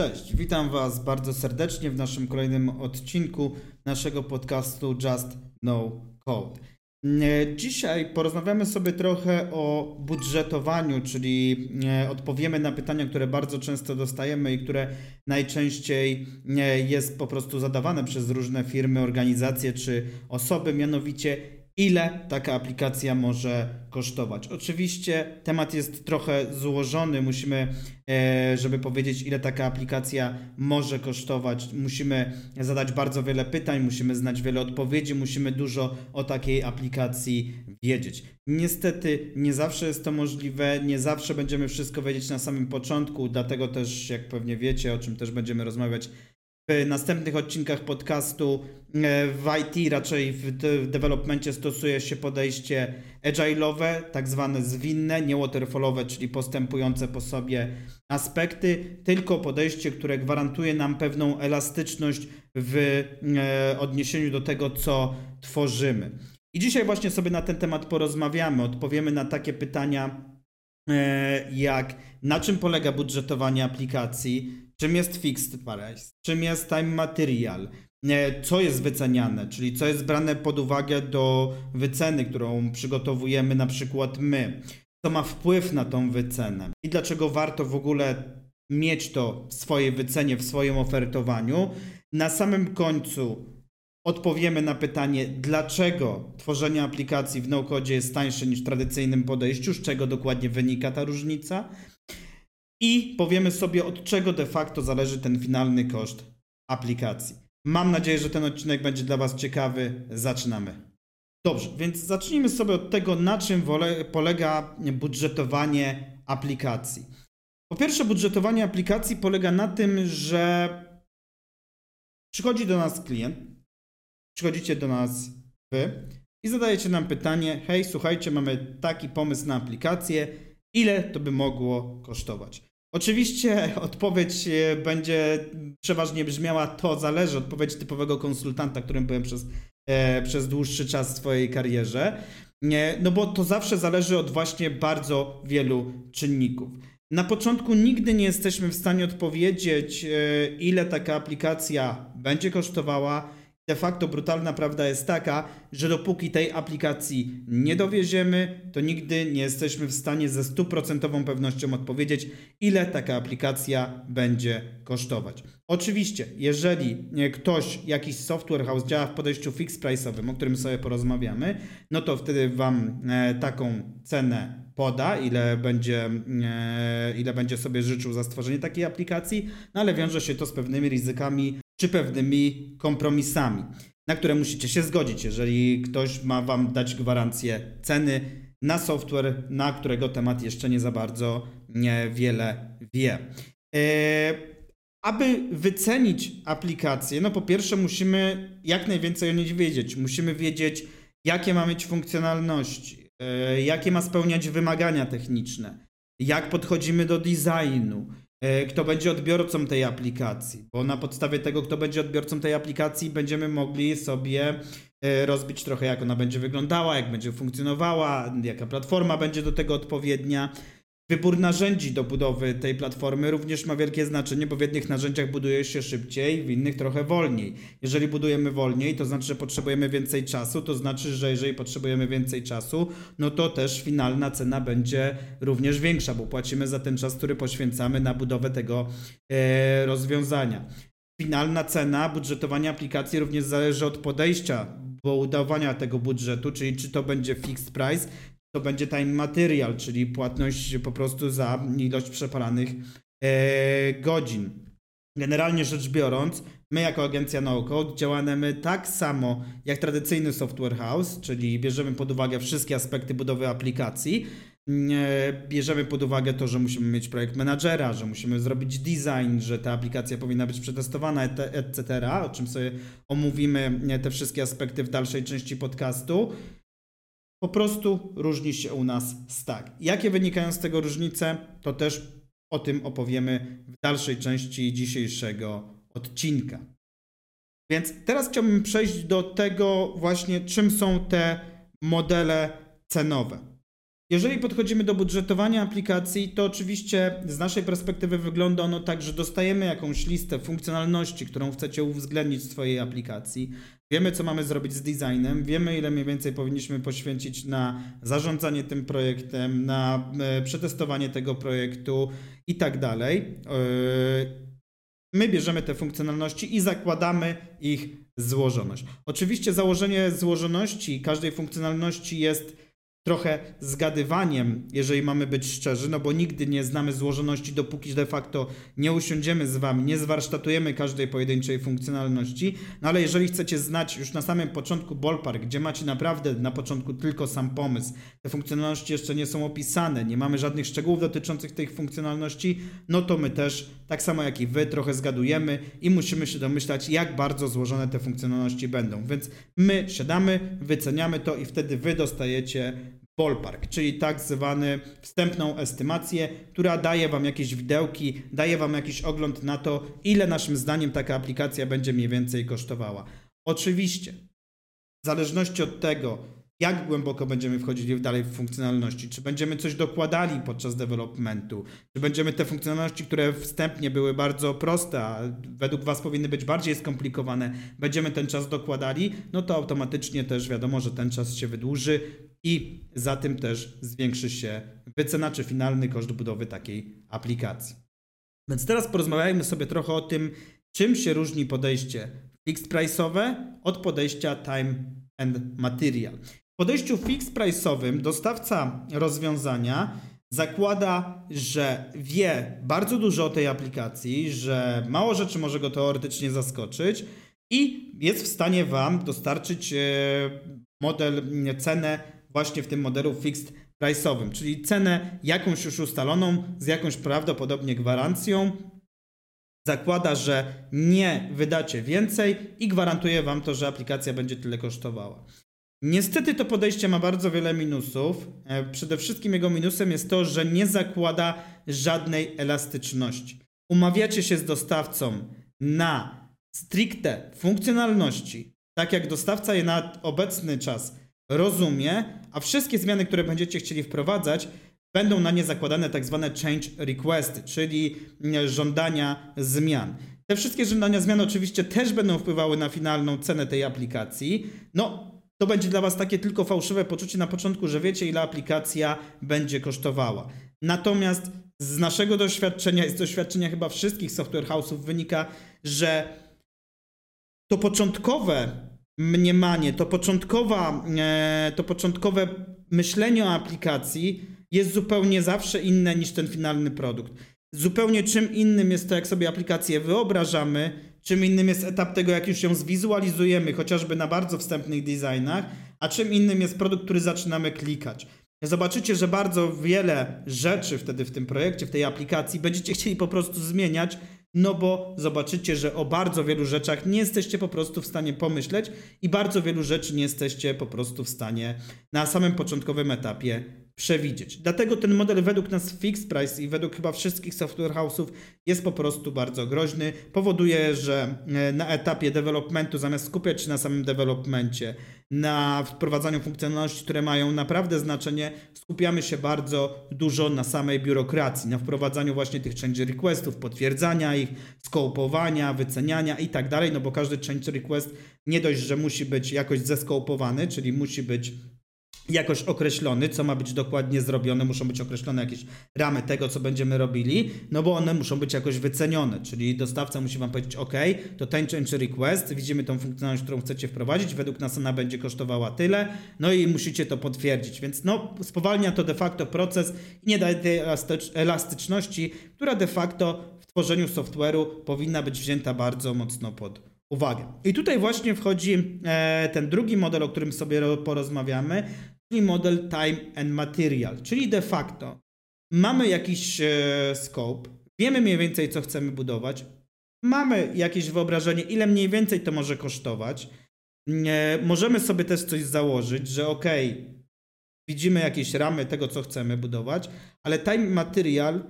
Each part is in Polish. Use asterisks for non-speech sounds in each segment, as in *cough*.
Cześć, witam Was bardzo serdecznie w naszym kolejnym odcinku naszego podcastu Just No Code. E, dzisiaj porozmawiamy sobie trochę o budżetowaniu, czyli e, odpowiemy na pytania, które bardzo często dostajemy i które najczęściej e, jest po prostu zadawane przez różne firmy, organizacje czy osoby, mianowicie ile taka aplikacja może kosztować. Oczywiście temat jest trochę złożony, musimy, e, żeby powiedzieć, ile taka aplikacja może kosztować, musimy zadać bardzo wiele pytań, musimy znać wiele odpowiedzi, musimy dużo o takiej aplikacji wiedzieć. Niestety nie zawsze jest to możliwe, nie zawsze będziemy wszystko wiedzieć na samym początku, dlatego też, jak pewnie wiecie, o czym też będziemy rozmawiać w następnych odcinkach podcastu e, w IT, raczej w, developmencie stosuje się podejście agile'owe, tak zwane zwinne, nie waterfallowe, czyli postępujące po sobie aspekty, tylko podejście, które gwarantuje nam pewną elastyczność w e, odniesieniu do tego, co tworzymy. I dzisiaj właśnie sobie na ten temat porozmawiamy, odpowiemy na takie pytania e, jak na czym polega budżetowanie aplikacji, czym jest fixed price, czym jest time material, co jest wyceniane, czyli co jest brane pod uwagę do wyceny, którą przygotowujemy na przykład my, co ma wpływ na tą wycenę? I dlaczego warto w ogóle mieć to w swojej wycenie, w swoim ofertowaniu. Na samym końcu odpowiemy na pytanie, dlaczego tworzenie aplikacji w no-code jest tańsze niż w tradycyjnym podejściu, z czego dokładnie wynika ta różnica i powiemy sobie, od czego de facto zależy ten finalny koszt aplikacji. Mam nadzieję, że ten odcinek będzie dla Was ciekawy. Zaczynamy. Dobrze, więc zacznijmy sobie od tego, na czym polega budżetowanie aplikacji. Po pierwsze, budżetowanie aplikacji polega na tym, że przychodzi do nas klient, przychodzicie do nas wy i zadajecie nam pytanie: Hej, słuchajcie, mamy taki pomysł na aplikację, ile to by mogło kosztować? Oczywiście odpowiedź e, będzie przeważnie brzmiała to zależy, odpowiedź typowego konsultanta, którym byłem przez, e, przez dłuższy czas w swojej karierze. Nie, no bo to zawsze zależy od właśnie bardzo wielu czynników. Na początku nigdy nie jesteśmy w stanie odpowiedzieć, e, ile taka aplikacja będzie kosztowała, de facto brutalna prawda jest taka, że dopóki tej aplikacji nie dowieziemy, to nigdy nie jesteśmy w stanie ze stuprocentową pewnością odpowiedzieć, ile taka aplikacja będzie kosztować. Oczywiście, jeżeli ktoś, jakiś software house działa w podejściu fixed price'owym, o którym sobie porozmawiamy, no to wtedy Wam e, taką cenę poda, ile będzie, e, ile będzie sobie życzył za stworzenie takiej aplikacji, no ale wiąże się to z pewnymi ryzykami czy pewnymi kompromisami, na które musicie się zgodzić, jeżeli ktoś ma Wam dać gwarancję ceny na software, na którego temat jeszcze nie za bardzo wiele wie. E, aby wycenić aplikację, no po pierwsze musimy jak najwięcej o niej wiedzieć. Musimy wiedzieć, jakie ma mieć funkcjonalności, e, jakie ma spełniać wymagania techniczne, jak podchodzimy do designu, kto będzie odbiorcą tej aplikacji, bo na podstawie tego, kto będzie odbiorcą tej aplikacji, będziemy mogli sobie e, rozbić trochę, jak ona będzie wyglądała, jak będzie funkcjonowała, jaka platforma będzie do tego odpowiednia. Wybór narzędzi do budowy tej platformy również ma wielkie znaczenie, bo w jednych narzędziach buduje się szybciej, w innych trochę wolniej. Jeżeli budujemy wolniej, to znaczy, że potrzebujemy więcej czasu, to znaczy, że jeżeli potrzebujemy więcej czasu, no to też finalna cena będzie również większa, bo płacimy za ten czas, który poświęcamy na budowę tego e, rozwiązania. Finalna cena budżetowania aplikacji również zależy od podejścia do udawania tego budżetu, czyli czy to będzie fixed price, to będzie time material, czyli płatność po prostu za ilość przepalanych e, godzin. Generalnie rzecz biorąc, my jako agencja NoCode działamy tak samo jak tradycyjny software house, czyli bierzemy pod uwagę wszystkie aspekty budowy aplikacji. E, bierzemy pod uwagę to, że musimy mieć projekt menadżera, że musimy zrobić design, że ta aplikacja powinna być przetestowana, etc., o czym sobie omówimy te wszystkie aspekty w dalszej części podcastu po prostu różni się u nas stack. Jakie wynikają z tego różnice, to też o tym opowiemy w dalszej części dzisiejszego odcinka. Więc teraz chciałbym przejść do tego właśnie, czym są te modele cenowe. Jeżeli podchodzimy do budżetowania aplikacji, to oczywiście z naszej perspektywy wygląda ono tak, że dostajemy jakąś listę funkcjonalności, którą chcecie uwzględnić w swojej aplikacji. Wiemy, co mamy zrobić z designem, wiemy, ile mniej więcej powinniśmy poświęcić na zarządzanie tym projektem, na e, przetestowanie tego projektu i tak dalej. E, my bierzemy te funkcjonalności i zakładamy ich złożoność. Oczywiście założenie złożoności każdej funkcjonalności jest trochę zgadywaniem, jeżeli mamy być szczerzy, no bo nigdy nie znamy złożoności, dopóki de facto nie usiądziemy z Wami, nie zwarsztatujemy każdej pojedynczej funkcjonalności, no ale jeżeli chcecie znać już na samym początku ballpark, gdzie macie naprawdę na początku tylko sam pomysł, te funkcjonalności jeszcze nie są opisane, nie mamy żadnych szczegółów dotyczących tych funkcjonalności, no to my też, tak samo jak i Wy, trochę zgadujemy i musimy się domyślać, jak bardzo złożone te funkcjonalności będą. Więc my siadamy, wyceniamy to i wtedy Wy dostajecie ballpark, czyli tak zwany wstępną estymację, która daje Wam jakieś widełki, daje Wam jakiś ogląd na to, ile naszym zdaniem taka aplikacja będzie mniej więcej kosztowała. Oczywiście, w zależności od tego, jak głęboko będziemy wchodzili dalej w funkcjonalności, czy będziemy coś dokładali podczas developmentu, czy będziemy te funkcjonalności, które wstępnie były bardzo proste, a według Was powinny być bardziej skomplikowane, będziemy ten czas dokładali, no to automatycznie też wiadomo, że ten czas się wydłuży i za tym też zwiększy się wycena czy finalny koszt budowy takiej aplikacji. Więc teraz porozmawiajmy sobie trochę o tym, czym się różni podejście fixed price'owe od podejścia time and material. Podejściu fixed price'owym dostawca rozwiązania zakłada, że wie bardzo dużo o tej aplikacji, że mało rzeczy może go teoretycznie zaskoczyć i jest w stanie Wam dostarczyć e, model, cenę właśnie w tym modelu fixed price'owym, czyli cenę jakąś już ustaloną z jakąś prawdopodobnie gwarancją. Zakłada, że nie wydacie więcej i gwarantuje Wam to, że aplikacja będzie tyle kosztowała. Niestety to podejście ma bardzo wiele minusów. E, przede wszystkim jego minusem jest to, że nie zakłada żadnej elastyczności. Umawiacie się z dostawcą na stricte funkcjonalności, tak jak dostawca je na obecny czas rozumie, a wszystkie zmiany, które będziecie chcieli wprowadzać, będą na nie zakładane tak zwane change requesty, czyli żądania zmian. Te wszystkie żądania zmian oczywiście też będą wpływały na finalną cenę tej aplikacji. No, to będzie dla Was takie tylko fałszywe poczucie na początku, że wiecie, ile aplikacja będzie kosztowała. Natomiast z naszego doświadczenia i z doświadczenia chyba wszystkich software house'ów wynika, że to początkowe mniemanie, to, początkowa, e, to początkowe myślenie o aplikacji jest zupełnie zawsze inne niż ten finalny produkt. Zupełnie czym innym jest to, jak sobie aplikację wyobrażamy, czym innym jest etap tego, jak już ją zwizualizujemy, chociażby na bardzo wstępnych designach, a czym innym jest produkt, który zaczynamy klikać. Zobaczycie, że bardzo wiele rzeczy wtedy w tym projekcie, w tej aplikacji będziecie chcieli po prostu zmieniać, no bo zobaczycie, że o bardzo wielu rzeczach nie jesteście po prostu w stanie pomyśleć i bardzo wielu rzeczy nie jesteście po prostu w stanie na samym początkowym etapie przewidzieć. Dlatego ten model według nas fixed price i według chyba wszystkich software house'ów jest po prostu bardzo groźny. Powoduje, że e, na etapie developmentu zamiast skupiać się na samym developmencie, na wprowadzaniu funkcjonalności, które mają naprawdę znaczenie, skupiamy się bardzo dużo na samej biurokracji, na wprowadzaniu właśnie tych change requestów, potwierdzania ich, skołopowania, wyceniania i tak dalej, no bo każdy change request nie dość, że musi być jakoś zeskopowany, czyli musi być jakoś określony, co ma być dokładnie zrobione, muszą być określone jakieś ramy tego, co będziemy robili, no bo one muszą być jakoś wycenione, czyli dostawca musi Wam powiedzieć, OK, to ten change request, widzimy tą funkcjonalność, którą chcecie wprowadzić, według nas ona będzie kosztowała tyle, no i musicie to potwierdzić, więc no spowalnia to de facto proces i nie daje tej elastyczności, która de facto w tworzeniu software'u powinna być wzięta bardzo mocno pod uwagę. I tutaj właśnie wchodzi e, ten drugi model, o którym sobie porozmawiamy, czyli model time and material, czyli de facto mamy jakiś e, scope, wiemy mniej więcej, co chcemy budować, mamy jakieś wyobrażenie, ile mniej więcej to może kosztować. Możemy sobie też coś założyć, że ok, widzimy jakieś ramy tego, co chcemy budować, ale time material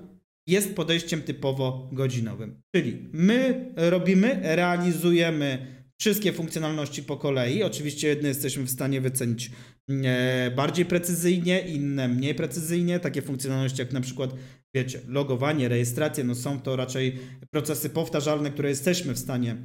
jest podejściem typowo godzinowym. Czyli my robimy, realizujemy wszystkie funkcjonalności po kolei. Oczywiście jedne jesteśmy w stanie wycenić bardziej precyzyjnie, inne mniej precyzyjnie. Takie funkcjonalności jak na przykład, wiecie, logowanie, rejestracja, no są to raczej procesy powtarzalne, które jesteśmy w stanie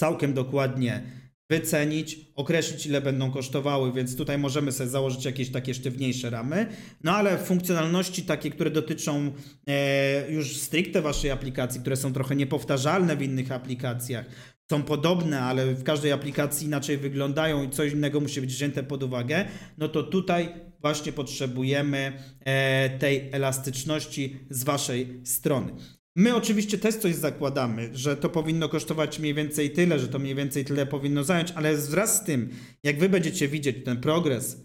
całkiem dokładnie wycenić, określić ile będą kosztowały, więc tutaj możemy sobie założyć jakieś takie sztywniejsze ramy. No ale funkcjonalności takie, które dotyczą e, już stricte waszej aplikacji, które są trochę niepowtarzalne w innych aplikacjach, są podobne, ale w każdej aplikacji inaczej wyglądają i coś innego musi być wzięte pod uwagę, no to tutaj właśnie potrzebujemy e, tej elastyczności z waszej strony. My oczywiście też coś zakładamy, że to powinno kosztować mniej więcej tyle, że to mniej więcej tyle powinno zająć, ale wraz z tym, jak wy będziecie widzieć ten progres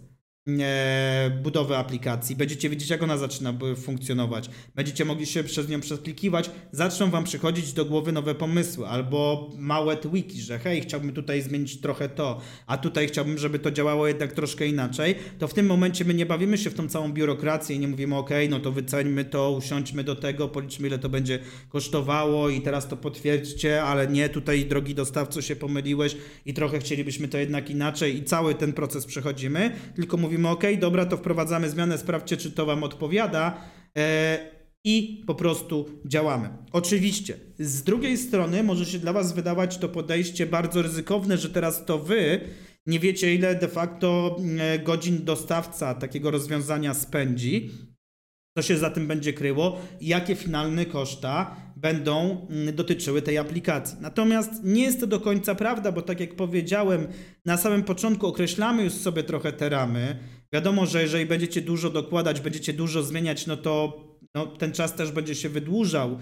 budowy aplikacji, będziecie wiedzieć, jak ona zaczyna funkcjonować, będziecie mogli się przez nią przeklikiwać, zaczną wam przychodzić do głowy nowe pomysły, albo małe tweaki, że hej, chciałbym tutaj zmienić trochę to, a tutaj chciałbym, żeby to działało jednak troszkę inaczej, to w tym momencie my nie bawimy się w tą całą biurokrację i nie mówimy, ok, no to wyceńmy to, usiądźmy do tego, policzmy, ile to będzie kosztowało i teraz to potwierdźcie, ale nie, tutaj drogi dostawco się pomyliłeś i trochę chcielibyśmy to jednak inaczej i cały ten proces przechodzimy, tylko mówimy, mówimy, OK, dobra, to wprowadzamy zmianę, sprawdźcie, czy to Wam odpowiada. E, i po prostu działamy. Oczywiście, z drugiej strony może się dla Was wydawać to podejście bardzo ryzykowne, że teraz to Wy nie wiecie, ile de facto e, godzin dostawca takiego rozwiązania spędzi, co się za tym będzie kryło i jakie finalne koszta będą mm, dotyczyły tej aplikacji. Natomiast nie jest to do końca prawda, bo tak jak powiedziałem, na samym początku określamy już sobie trochę te ramy. Wiadomo, że jeżeli będziecie dużo dokładać, będziecie dużo zmieniać, no to no, ten czas też będzie się wydłużał.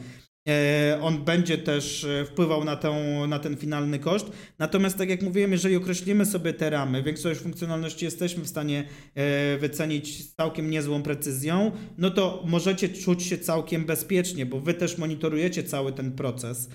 E, on będzie też e, wpływał na, tę, na ten finalny koszt. Natomiast, tak jak mówiłem, jeżeli określimy sobie te ramy, większość funkcjonalności jesteśmy w stanie e, wycenić z całkiem niezłą precyzją, no to możecie czuć się całkiem bezpiecznie, bo wy też monitorujecie cały ten proces.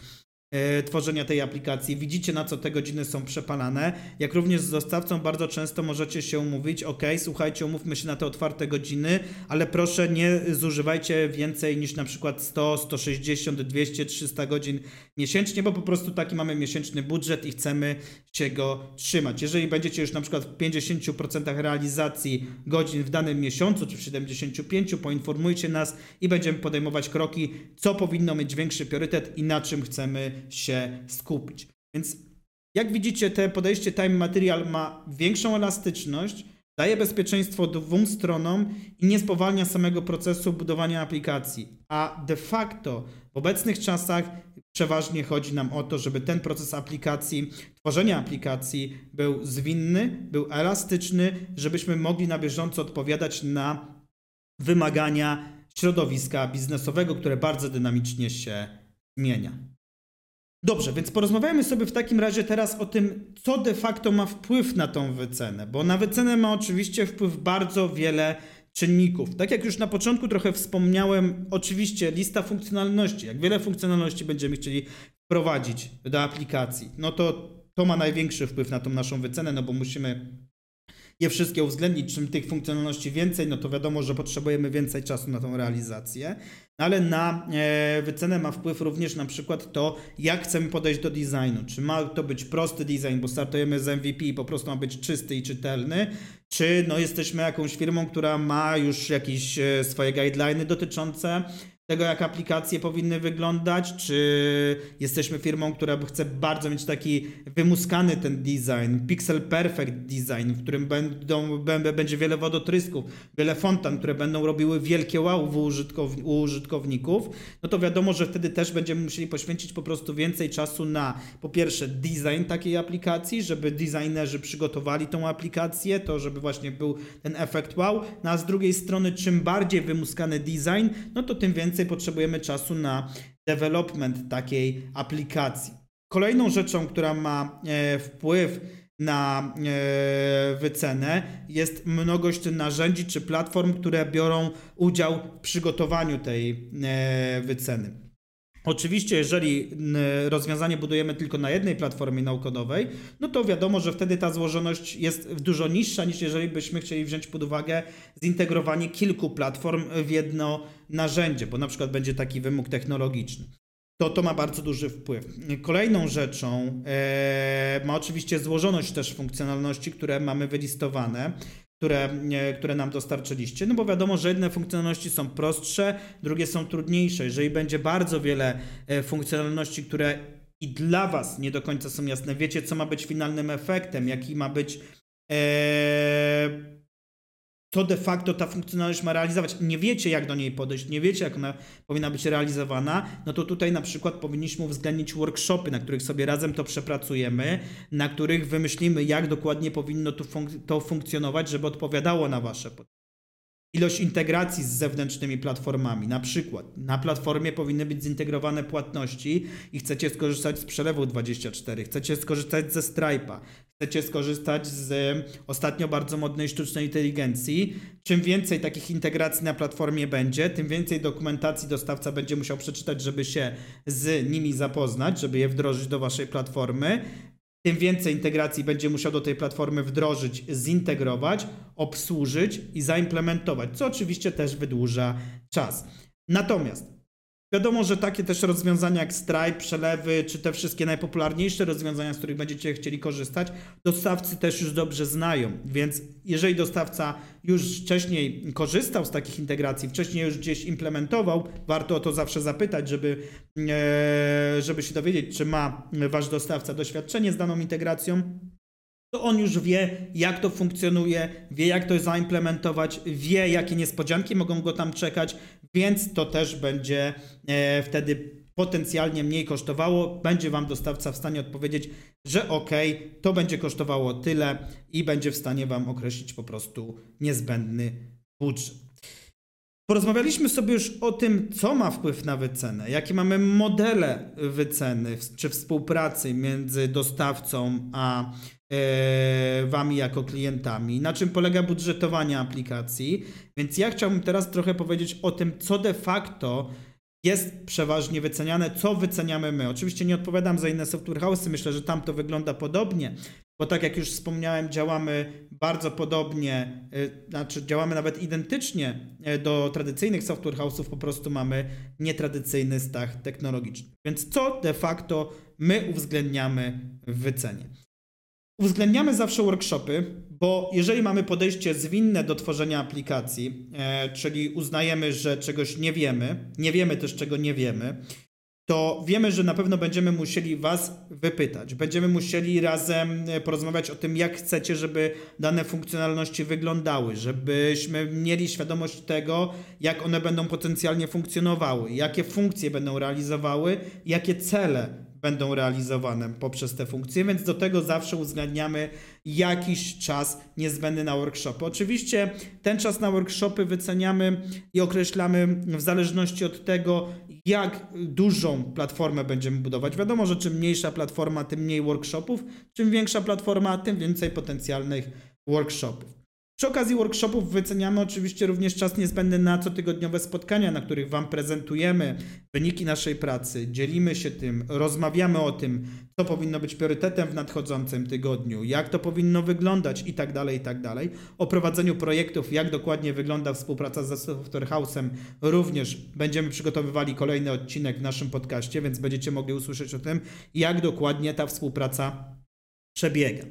E, tworzenia tej aplikacji. Widzicie, na co te godziny są przepalane. Jak również z dostawcą bardzo często możecie się umówić, ok, słuchajcie, umówmy się na te otwarte godziny, ale proszę nie zużywajcie więcej niż na przykład 100, 160, 200, 300 godzin miesięcznie, bo po prostu taki mamy miesięczny budżet i chcemy się go trzymać. Jeżeli będziecie już na przykład w 50% realizacji godzin w danym miesiącu, czy w 75%, poinformujcie nas i będziemy podejmować kroki, co powinno mieć większy priorytet i na czym chcemy się skupić. Więc jak widzicie, te podejście Time Material ma większą elastyczność, daje bezpieczeństwo dwóm stronom i nie spowalnia samego procesu budowania aplikacji. A de facto w obecnych czasach przeważnie chodzi nam o to, żeby ten proces aplikacji, tworzenia aplikacji był zwinny, był elastyczny, żebyśmy mogli na bieżąco odpowiadać na wymagania środowiska biznesowego, które bardzo dynamicznie się zmienia. Dobrze, więc porozmawiajmy sobie w takim razie teraz o tym, co de facto ma wpływ na tą wycenę, bo na wycenę ma oczywiście wpływ bardzo wiele czynników. Tak jak już na początku trochę wspomniałem, oczywiście lista funkcjonalności, jak wiele funkcjonalności będziemy chcieli wprowadzić do aplikacji, no to to ma największy wpływ na tą naszą wycenę, no bo musimy je wszystkie uwzględnić. Czym tych funkcjonalności więcej, no to wiadomo, że potrzebujemy więcej czasu na tą realizację. Ale na e, wycenę ma wpływ również na przykład to, jak chcemy podejść do designu. Czy ma to być prosty design, bo startujemy z MVP i po prostu ma być czysty i czytelny, czy no, jesteśmy jakąś firmą, która ma już jakieś e, swoje guideliny dotyczące tego, jak aplikacje powinny wyglądać, czy jesteśmy firmą, która chce bardzo mieć taki wymuskany ten design, pixel perfect design, w którym będą, będzie wiele wodotrysków, wiele fontan, które będą robiły wielkie wow u, u użytkowników, no to wiadomo, że wtedy też będziemy musieli poświęcić po prostu więcej czasu na po pierwsze design takiej aplikacji, żeby designerzy przygotowali tą aplikację, to żeby właśnie był ten efekt wow, no a z drugiej strony czym bardziej wymuskany design, no to tym więcej więcej potrzebujemy czasu na development takiej aplikacji. Kolejną rzeczą, która ma e, wpływ na e, wycenę jest mnogość narzędzi czy platform, które biorą udział w przygotowaniu tej e, wyceny. Oczywiście, jeżeli rozwiązanie budujemy tylko na jednej platformie naukodowej, no to wiadomo, że wtedy ta złożoność jest dużo niższa niż jeżeli byśmy chcieli wziąć pod uwagę zintegrowanie kilku platform w jedno narzędzie, bo na przykład będzie taki wymóg technologiczny. To to ma bardzo duży wpływ. Kolejną rzeczą e, ma oczywiście złożoność też funkcjonalności, które mamy wylistowane które, które nam dostarczyliście. No bo wiadomo, że jedne funkcjonalności są prostsze, drugie są trudniejsze. Jeżeli będzie bardzo wiele e, funkcjonalności, które i dla Was nie do końca są jasne, wiecie, co ma być finalnym efektem, jaki ma być. E, to de facto ta funkcjonalność ma realizować. Nie wiecie, jak do niej podejść, nie wiecie, jak ona powinna być realizowana, no to tutaj na przykład powinniśmy uwzględnić workshopy, na których sobie razem to przepracujemy, na których wymyślimy, jak dokładnie powinno to, funk to funkcjonować, żeby odpowiadało na Wasze potrzeby ilość integracji z zewnętrznymi platformami. Na przykład na platformie powinny być zintegrowane płatności i chcecie skorzystać z przelewu 24, chcecie skorzystać ze Stripe'a, chcecie skorzystać z ostatnio bardzo modnej sztucznej inteligencji. Czym więcej takich integracji na platformie będzie, tym więcej dokumentacji dostawca będzie musiał przeczytać, żeby się z nimi zapoznać, żeby je wdrożyć do waszej platformy tym więcej integracji będzie musiał do tej platformy wdrożyć, zintegrować, obsłużyć i zaimplementować, co oczywiście też wydłuża czas. Natomiast Wiadomo, że takie też rozwiązania jak Stripe, przelewy, czy te wszystkie najpopularniejsze rozwiązania, z których będziecie chcieli korzystać, dostawcy też już dobrze znają. Więc jeżeli dostawca już wcześniej korzystał z takich integracji, wcześniej już gdzieś implementował, warto o to zawsze zapytać, żeby, e, żeby się dowiedzieć, czy ma wasz dostawca doświadczenie z daną integracją to on już wie, jak to funkcjonuje, wie, jak to zaimplementować, wie, jakie niespodzianki mogą go tam czekać, więc to też będzie e, wtedy potencjalnie mniej kosztowało. Będzie Wam dostawca w stanie odpowiedzieć, że ok, to będzie kosztowało tyle i będzie w stanie Wam określić po prostu niezbędny budżet. Porozmawialiśmy sobie już o tym, co ma wpływ na wycenę, jakie mamy modele wyceny czy współpracy między dostawcą a wami jako klientami, na czym polega budżetowanie aplikacji. Więc ja chciałbym teraz trochę powiedzieć o tym, co de facto jest przeważnie wyceniane, co wyceniamy my. Oczywiście nie odpowiadam za inne software house'y, myślę, że tam to wygląda podobnie, bo tak jak już wspomniałem, działamy bardzo podobnie, e, znaczy działamy nawet identycznie e, do tradycyjnych software house'ów, po prostu mamy nietradycyjny stack technologiczny. Więc co de facto my uwzględniamy w wycenie? Uwzględniamy zawsze workshopy, bo jeżeli mamy podejście zwinne do tworzenia aplikacji, e, czyli uznajemy, że czegoś nie wiemy, nie wiemy też czego nie wiemy, to wiemy, że na pewno będziemy musieli Was wypytać. Będziemy musieli razem e, porozmawiać o tym, jak chcecie, żeby dane funkcjonalności wyglądały, żebyśmy mieli świadomość tego, jak one będą potencjalnie funkcjonowały, jakie funkcje będą realizowały, jakie cele będą realizowane poprzez te funkcje, więc do tego zawsze uwzględniamy jakiś czas niezbędny na workshopy. Oczywiście ten czas na workshopy wyceniamy i określamy w zależności od tego, jak dużą platformę będziemy budować. Wiadomo, że czym mniejsza platforma, tym mniej workshopów, czym większa platforma, tym więcej potencjalnych workshopów. Przy okazji workshopów wyceniamy oczywiście również czas niezbędny na cotygodniowe spotkania, na których Wam prezentujemy wyniki naszej pracy, dzielimy się tym, rozmawiamy o tym, co powinno być priorytetem w nadchodzącym tygodniu, jak to powinno wyglądać i tak dalej, i tak. O prowadzeniu projektów, jak dokładnie wygląda współpraca z Software House'em, również będziemy przygotowywali kolejny odcinek w naszym podcaście, więc będziecie mogli usłyszeć o tym, jak dokładnie ta współpraca przebiega.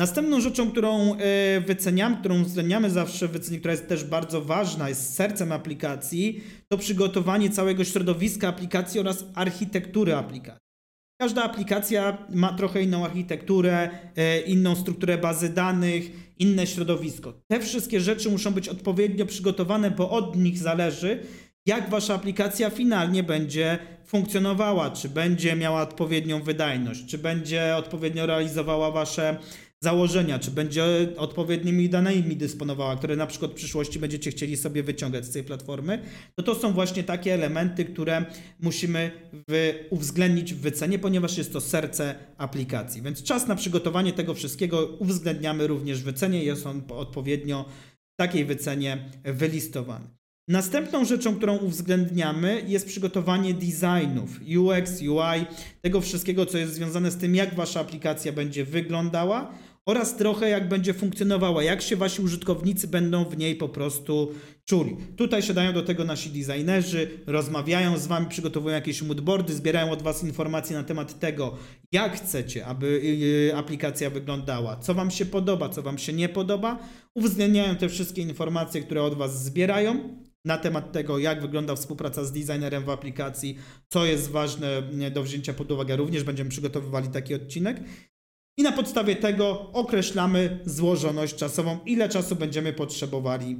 Następną rzeczą, którą e, wyceniamy, którą uwzględniamy zawsze która jest też bardzo ważna, jest sercem aplikacji, to przygotowanie całego środowiska aplikacji oraz architektury aplikacji. Każda aplikacja ma trochę inną architekturę, e, inną strukturę bazy danych, inne środowisko. Te wszystkie rzeczy muszą być odpowiednio przygotowane, bo od nich zależy, jak wasza aplikacja finalnie będzie funkcjonowała, czy będzie miała odpowiednią wydajność, czy będzie odpowiednio realizowała wasze założenia, czy będzie odpowiednimi danymi dysponowała, które na przykład w przyszłości będziecie chcieli sobie wyciągać z tej platformy, to to są właśnie takie elementy, które musimy w, uwzględnić w wycenie, ponieważ jest to serce aplikacji. Więc czas na przygotowanie tego wszystkiego uwzględniamy również w wycenie, jest on odpowiednio w takiej wycenie wylistowany. Następną rzeczą, którą uwzględniamy, jest przygotowanie designów, UX, UI, tego wszystkiego, co jest związane z tym, jak wasza aplikacja będzie wyglądała oraz trochę jak będzie funkcjonowała, jak się wasi użytkownicy będą w niej po prostu czuli. Tutaj siadają do tego nasi designerzy, rozmawiają z wami, przygotowują jakieś moodboardy, zbierają od was informacje na temat tego, jak chcecie, aby yy, aplikacja wyglądała, co wam się podoba, co wam się nie podoba. Uwzględniają te wszystkie informacje, które od was zbierają na temat tego, jak wygląda współpraca z designerem w aplikacji, co jest ważne do wzięcia pod uwagę. Również będziemy przygotowywali taki odcinek. I na podstawie tego określamy złożoność czasową, ile czasu będziemy potrzebowali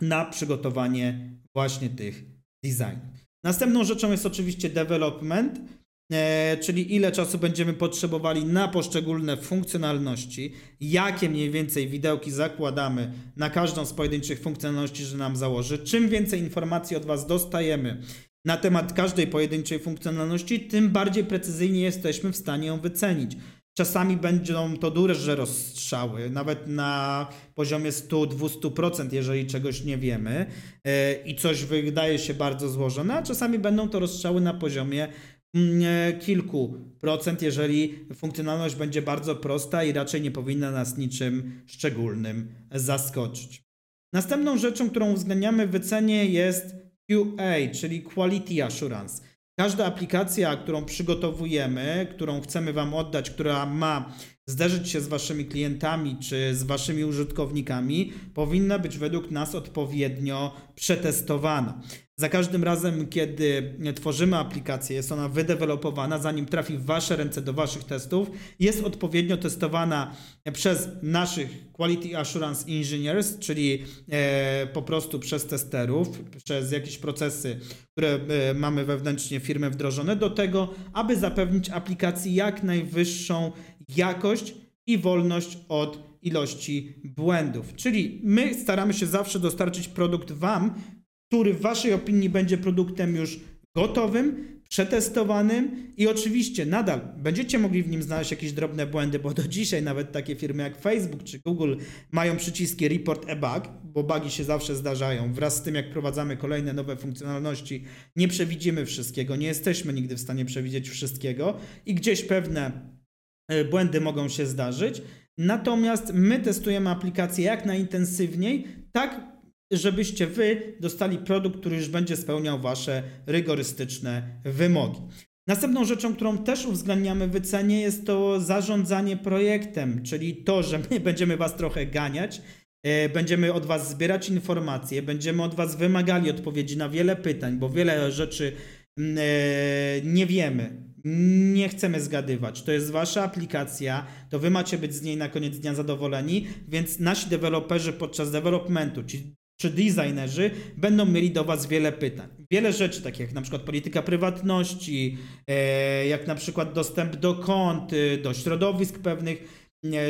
na przygotowanie właśnie tych designów. Następną rzeczą jest oczywiście development, e, czyli ile czasu będziemy potrzebowali na poszczególne funkcjonalności, jakie mniej więcej widełki zakładamy na każdą z pojedynczych funkcjonalności, że nam założy. Czym więcej informacji od Was dostajemy na temat każdej pojedynczej funkcjonalności, tym bardziej precyzyjnie jesteśmy w stanie ją wycenić. Czasami będą to duże rozstrzały, nawet na poziomie 100-200%, jeżeli czegoś nie wiemy e, i coś wydaje się bardzo złożone, a czasami będą to rozstrzały na poziomie mm, e, kilku procent, jeżeli funkcjonalność będzie bardzo prosta i raczej nie powinna nas niczym szczególnym zaskoczyć. Następną rzeczą, którą uwzględniamy w wycenie jest QA, czyli Quality Assurance. Każda aplikacja, którą przygotowujemy, którą chcemy Wam oddać, która ma zderzyć się z Waszymi klientami czy z Waszymi użytkownikami, powinna być według nas odpowiednio przetestowana. Za każdym razem, kiedy tworzymy aplikację, jest ona wydevelopowana, zanim trafi w Wasze ręce do Waszych testów, jest odpowiednio testowana przez naszych Quality Assurance Engineers, czyli e, po prostu przez testerów, przez jakieś procesy, które e, mamy wewnętrznie firmy wdrożone, do tego, aby zapewnić aplikacji jak najwyższą jakość i wolność od ilości błędów. Czyli my staramy się zawsze dostarczyć produkt Wam, który w Waszej opinii będzie produktem już gotowym, przetestowanym i oczywiście nadal będziecie mogli w nim znaleźć jakieś drobne błędy, bo do dzisiaj nawet takie firmy jak Facebook czy Google mają przyciski Report a Bug, bo bugi się zawsze zdarzają. Wraz z tym, jak prowadzamy kolejne nowe funkcjonalności, nie przewidzimy wszystkiego, nie jesteśmy nigdy w stanie przewidzieć wszystkiego i gdzieś pewne błędy mogą się zdarzyć. Natomiast my testujemy aplikację jak najintensywniej, tak żebyście wy dostali produkt, który już będzie spełniał wasze rygorystyczne wymogi. Następną rzeczą, którą też uwzględniamy w wycenie jest to zarządzanie projektem, czyli to, że my *laughs* będziemy was trochę ganiać, e, będziemy od was zbierać informacje, będziemy od was wymagali odpowiedzi na wiele pytań, bo wiele rzeczy mm, e, nie wiemy, nie chcemy zgadywać. To jest wasza aplikacja, to wy macie być z niej na koniec dnia zadowoleni, więc nasi deweloperzy podczas developmentu, czyli czy designerzy będą mieli do Was wiele pytań. Wiele rzeczy, takich jak na przykład polityka prywatności, e, jak na przykład dostęp do kont, y, do środowisk pewnych,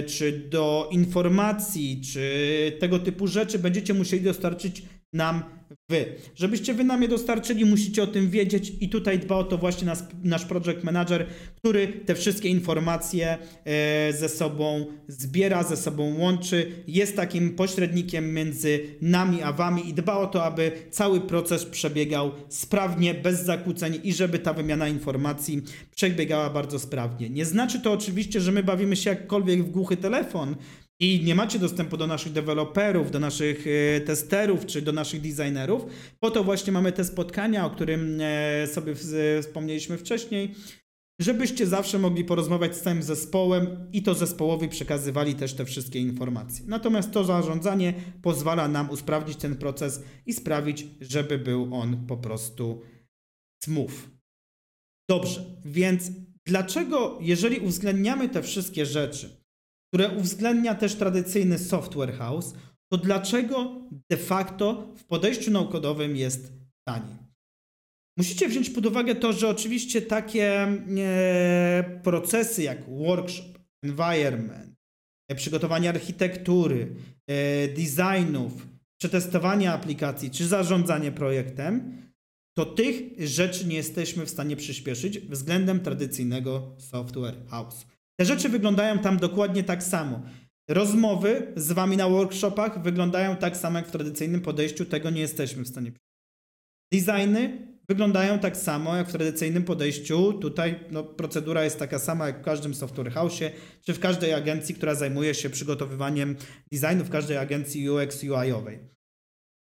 czy do informacji, czy tego typu rzeczy będziecie musieli dostarczyć nam wy. Żebyście wy nam je dostarczyli, musicie o tym wiedzieć i tutaj dba o to właśnie nas, nasz project manager, który te wszystkie informacje e, ze sobą zbiera, ze sobą łączy, jest takim pośrednikiem między nami a wami i dba o to, aby cały proces przebiegał sprawnie, bez zakłóceń i żeby ta wymiana informacji przebiegała bardzo sprawnie. Nie znaczy to oczywiście, że my bawimy się jakkolwiek w głuchy telefon, i nie macie dostępu do naszych deweloperów, do naszych e, testerów czy do naszych designerów, po to właśnie mamy te spotkania, o którym e, sobie wspomnieliśmy wcześniej, żebyście zawsze mogli porozmawiać z całym zespołem i to zespołowi przekazywali też te wszystkie informacje. Natomiast to zarządzanie pozwala nam usprawnić ten proces i sprawić, żeby był on po prostu smooth. Dobrze, więc dlaczego, jeżeli uwzględniamy te wszystkie rzeczy, które uwzględnia też tradycyjny software house, to dlaczego de facto w podejściu naukowym jest taniej? Musicie wziąć pod uwagę to, że oczywiście takie e, procesy jak workshop, environment, e, przygotowanie architektury, e, designów, przetestowanie aplikacji czy zarządzanie projektem, to tych rzeczy nie jesteśmy w stanie przyspieszyć względem tradycyjnego software house. Te rzeczy wyglądają tam dokładnie tak samo. Rozmowy z wami na workshopach wyglądają tak samo jak w tradycyjnym podejściu, tego nie jesteśmy w stanie. Designy wyglądają tak samo jak w tradycyjnym podejściu. Tutaj no, procedura jest taka sama jak w każdym software house, czy w każdej agencji, która zajmuje się przygotowywaniem designu, w każdej agencji UX UI-owej.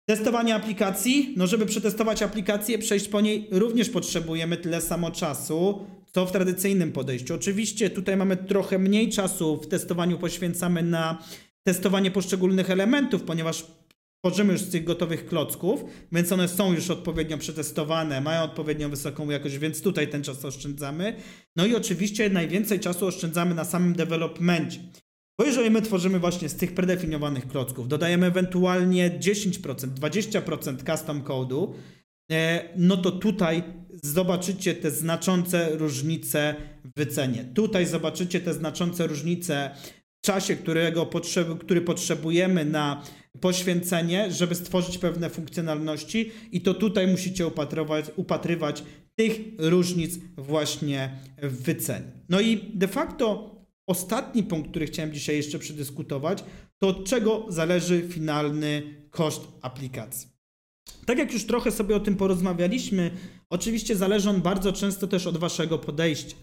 Testowanie aplikacji. No, żeby przetestować aplikację, przejść po niej, również potrzebujemy tyle samo czasu, co w tradycyjnym podejściu. Oczywiście tutaj mamy trochę mniej czasu w testowaniu, poświęcamy na testowanie poszczególnych elementów, ponieważ tworzymy już z tych gotowych klocków, więc one są już odpowiednio przetestowane, mają odpowiednio wysoką jakość, więc tutaj ten czas oszczędzamy. No i oczywiście najwięcej czasu oszczędzamy na samym developmencie. Bo jeżeli my tworzymy właśnie z tych predefiniowanych klocków, dodajemy ewentualnie 10%, 20% custom code'u, no to tutaj zobaczycie te znaczące różnice w wycenie. Tutaj zobaczycie te znaczące różnice w czasie, którego potrzeb, który potrzebujemy na poświęcenie, żeby stworzyć pewne funkcjonalności i to tutaj musicie upatrywać, upatrywać tych różnic właśnie w wycenie. No i de facto ostatni punkt, który chciałem dzisiaj jeszcze przedyskutować, to od czego zależy finalny koszt aplikacji. Tak jak już trochę sobie o tym porozmawialiśmy, oczywiście zależy on bardzo często też od waszego podejścia.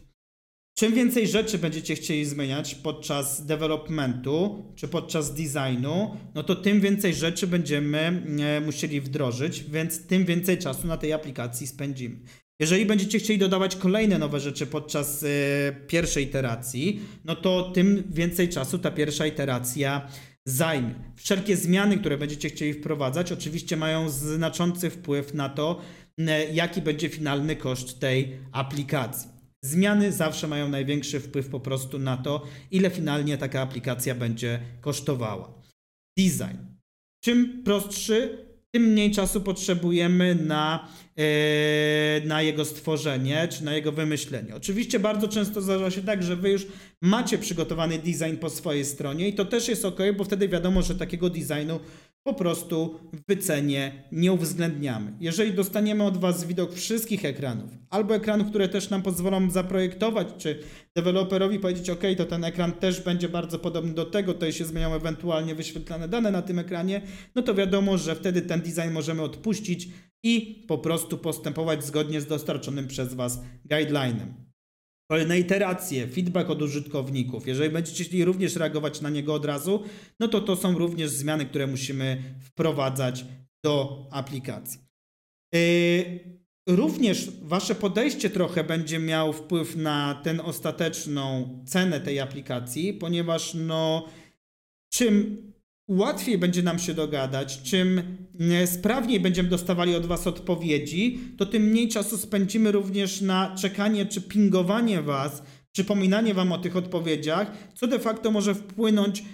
Czym więcej rzeczy będziecie chcieli zmieniać podczas developmentu czy podczas designu, no to tym więcej rzeczy będziemy e, musieli wdrożyć, więc tym więcej czasu na tej aplikacji spędzimy. Jeżeli będziecie chcieli dodawać kolejne nowe rzeczy podczas y, pierwszej iteracji, no to tym więcej czasu ta pierwsza iteracja zajmie. Wszelkie zmiany, które będziecie chcieli wprowadzać, oczywiście mają znaczący wpływ na to, jaki będzie finalny koszt tej aplikacji. Zmiany zawsze mają największy wpływ po prostu na to, ile finalnie taka aplikacja będzie kosztowała. Design. Czym prostszy, tym mniej czasu potrzebujemy na, yy, na jego stworzenie czy na jego wymyślenie. Oczywiście bardzo często zdarza się tak, że wy już macie przygotowany design po swojej stronie i to też jest ok, bo wtedy wiadomo, że takiego designu po prostu w wycenie nie uwzględniamy. Jeżeli dostaniemy od Was widok wszystkich ekranów, albo ekranów, które też nam pozwolą zaprojektować, czy deweloperowi powiedzieć, OK, to ten ekran też będzie bardzo podobny do tego, to się zmienią ewentualnie wyświetlane dane na tym ekranie, no to wiadomo, że wtedy ten design możemy odpuścić i po prostu postępować zgodnie z dostarczonym przez Was guidelinem. Kolejne iteracje, feedback od użytkowników. Jeżeli będziecie chcieli również reagować na niego od razu, no to to są również zmiany, które musimy wprowadzać do aplikacji. Yy, również Wasze podejście trochę będzie miało wpływ na tę ostateczną cenę tej aplikacji, ponieważ no, czym łatwiej będzie nam się dogadać, czym e, sprawniej będziemy dostawali od Was odpowiedzi, to tym mniej czasu spędzimy również na czekanie czy pingowanie Was, przypominanie Wam o tych odpowiedziach, co de facto może wpłynąć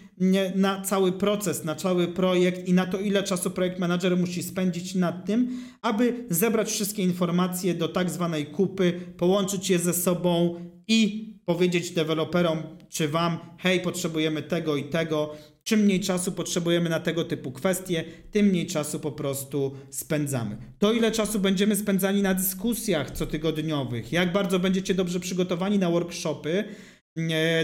na cały proces, na cały projekt i na to, ile czasu projekt manager musi spędzić nad tym, aby zebrać wszystkie informacje do tak zwanej kupy, połączyć je ze sobą i powiedzieć deweloperom czy Wam, hej, potrzebujemy tego i tego, Czym mniej czasu potrzebujemy na tego typu kwestie, tym mniej czasu po prostu spędzamy. To, ile czasu będziemy spędzali na dyskusjach cotygodniowych, jak bardzo będziecie dobrze przygotowani na workshopy,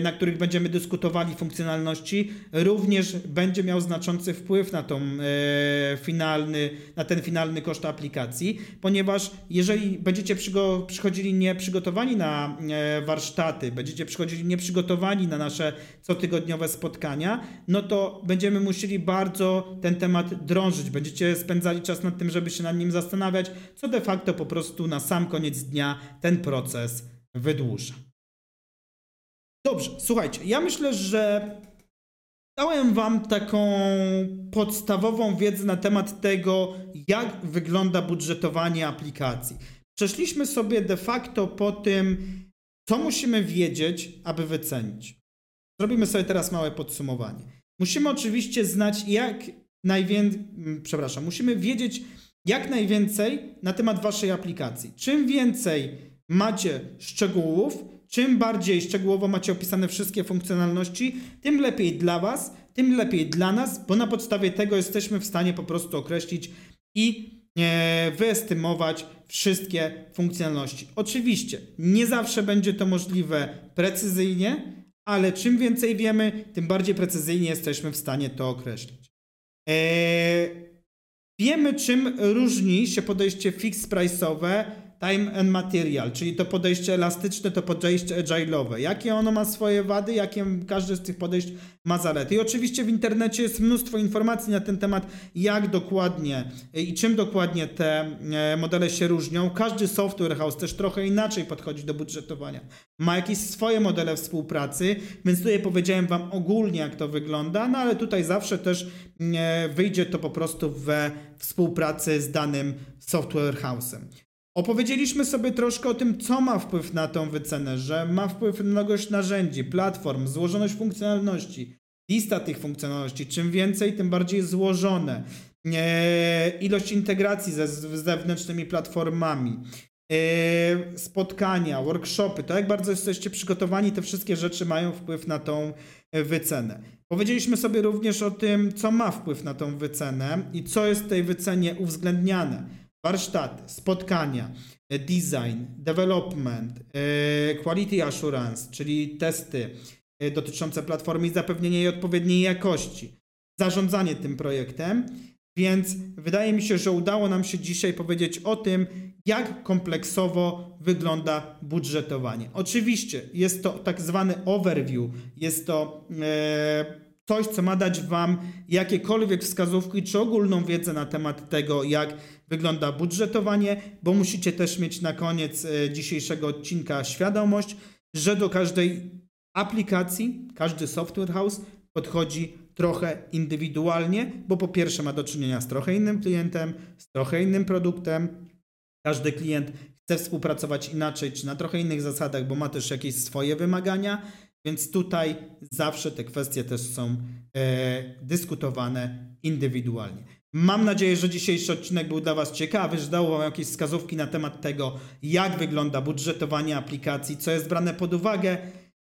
na których będziemy dyskutowali funkcjonalności, również będzie miał znaczący wpływ na, tą, e, finalny, na ten finalny koszt aplikacji, ponieważ jeżeli będziecie przychodzili nieprzygotowani na e, warsztaty, będziecie przychodzili nieprzygotowani na nasze cotygodniowe spotkania, no to będziemy musieli bardzo ten temat drążyć. Będziecie spędzali czas nad tym, żeby się nad nim zastanawiać, co de facto po prostu na sam koniec dnia ten proces wydłuża. Dobrze, słuchajcie, ja myślę, że dałem Wam taką podstawową wiedzę na temat tego, jak wygląda budżetowanie aplikacji. Przeszliśmy sobie de facto po tym, co musimy wiedzieć, aby wycenić. Zrobimy sobie teraz małe podsumowanie. Musimy oczywiście znać, jak najwięcej, przepraszam, musimy wiedzieć jak najwięcej na temat Waszej aplikacji. Czym więcej macie szczegółów, Czym bardziej szczegółowo macie opisane wszystkie funkcjonalności, tym lepiej dla Was, tym lepiej dla nas, bo na podstawie tego jesteśmy w stanie po prostu określić i e, wyestymować wszystkie funkcjonalności. Oczywiście nie zawsze będzie to możliwe precyzyjnie, ale czym więcej wiemy, tym bardziej precyzyjnie jesteśmy w stanie to określić. E, Wiemy, czym różni się podejście fixed price'owe time and material, czyli to podejście elastyczne, to podejście agile'owe. Jakie ono ma swoje wady, jakie każde z tych podejść ma zalety. I oczywiście w internecie jest mnóstwo informacji na ten temat, jak dokładnie i czym dokładnie te e, modele się różnią. Każdy software house też trochę inaczej podchodzi do budżetowania. Ma jakieś swoje modele współpracy, więc tutaj powiedziałem Wam ogólnie, jak to wygląda, no ale tutaj zawsze też e, wyjdzie to po prostu we współpracy z danym software house'em. Opowiedzieliśmy sobie troszkę o tym, co ma wpływ na tą wycenę, że ma wpływ mnogość narzędzi, platform, złożoność funkcjonalności, lista tych funkcjonalności. Czym więcej, tym bardziej złożone. E, ilość integracji ze z zewnętrznymi platformami, e, spotkania, workshopy, to jak bardzo jesteście przygotowani, te wszystkie rzeczy mają wpływ na tą wycenę. Powiedzieliśmy sobie również o tym, co ma wpływ na tą wycenę i co jest w tej wycenie uwzględniane warsztaty, spotkania, e, design, development, e, quality assurance, czyli testy e, dotyczące platformy i zapewnienie jej odpowiedniej jakości, zarządzanie tym projektem. Więc wydaje mi się, że udało nam się dzisiaj powiedzieć o tym, jak kompleksowo wygląda budżetowanie. Oczywiście jest to tak zwany overview, jest to coś, co ma dać Wam jakiekolwiek wskazówki czy ogólną wiedzę na temat tego, jak wygląda budżetowanie, bo musicie też mieć na koniec e, dzisiejszego odcinka świadomość, że do każdej aplikacji, każdy software house podchodzi trochę indywidualnie, bo po pierwsze ma do czynienia z trochę innym klientem, z trochę innym produktem. Każdy klient chce współpracować inaczej, czy na trochę innych zasadach, bo ma też jakieś swoje wymagania, więc tutaj zawsze te kwestie też są e, dyskutowane indywidualnie. Mam nadzieję, że dzisiejszy odcinek był dla Was ciekawy, że dał Wam jakieś wskazówki na temat tego, jak wygląda budżetowanie aplikacji, co jest brane pod uwagę.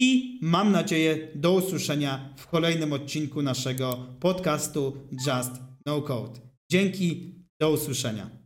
I mam nadzieję do usłyszenia w kolejnym odcinku naszego podcastu Just No Code. Dzięki, do usłyszenia.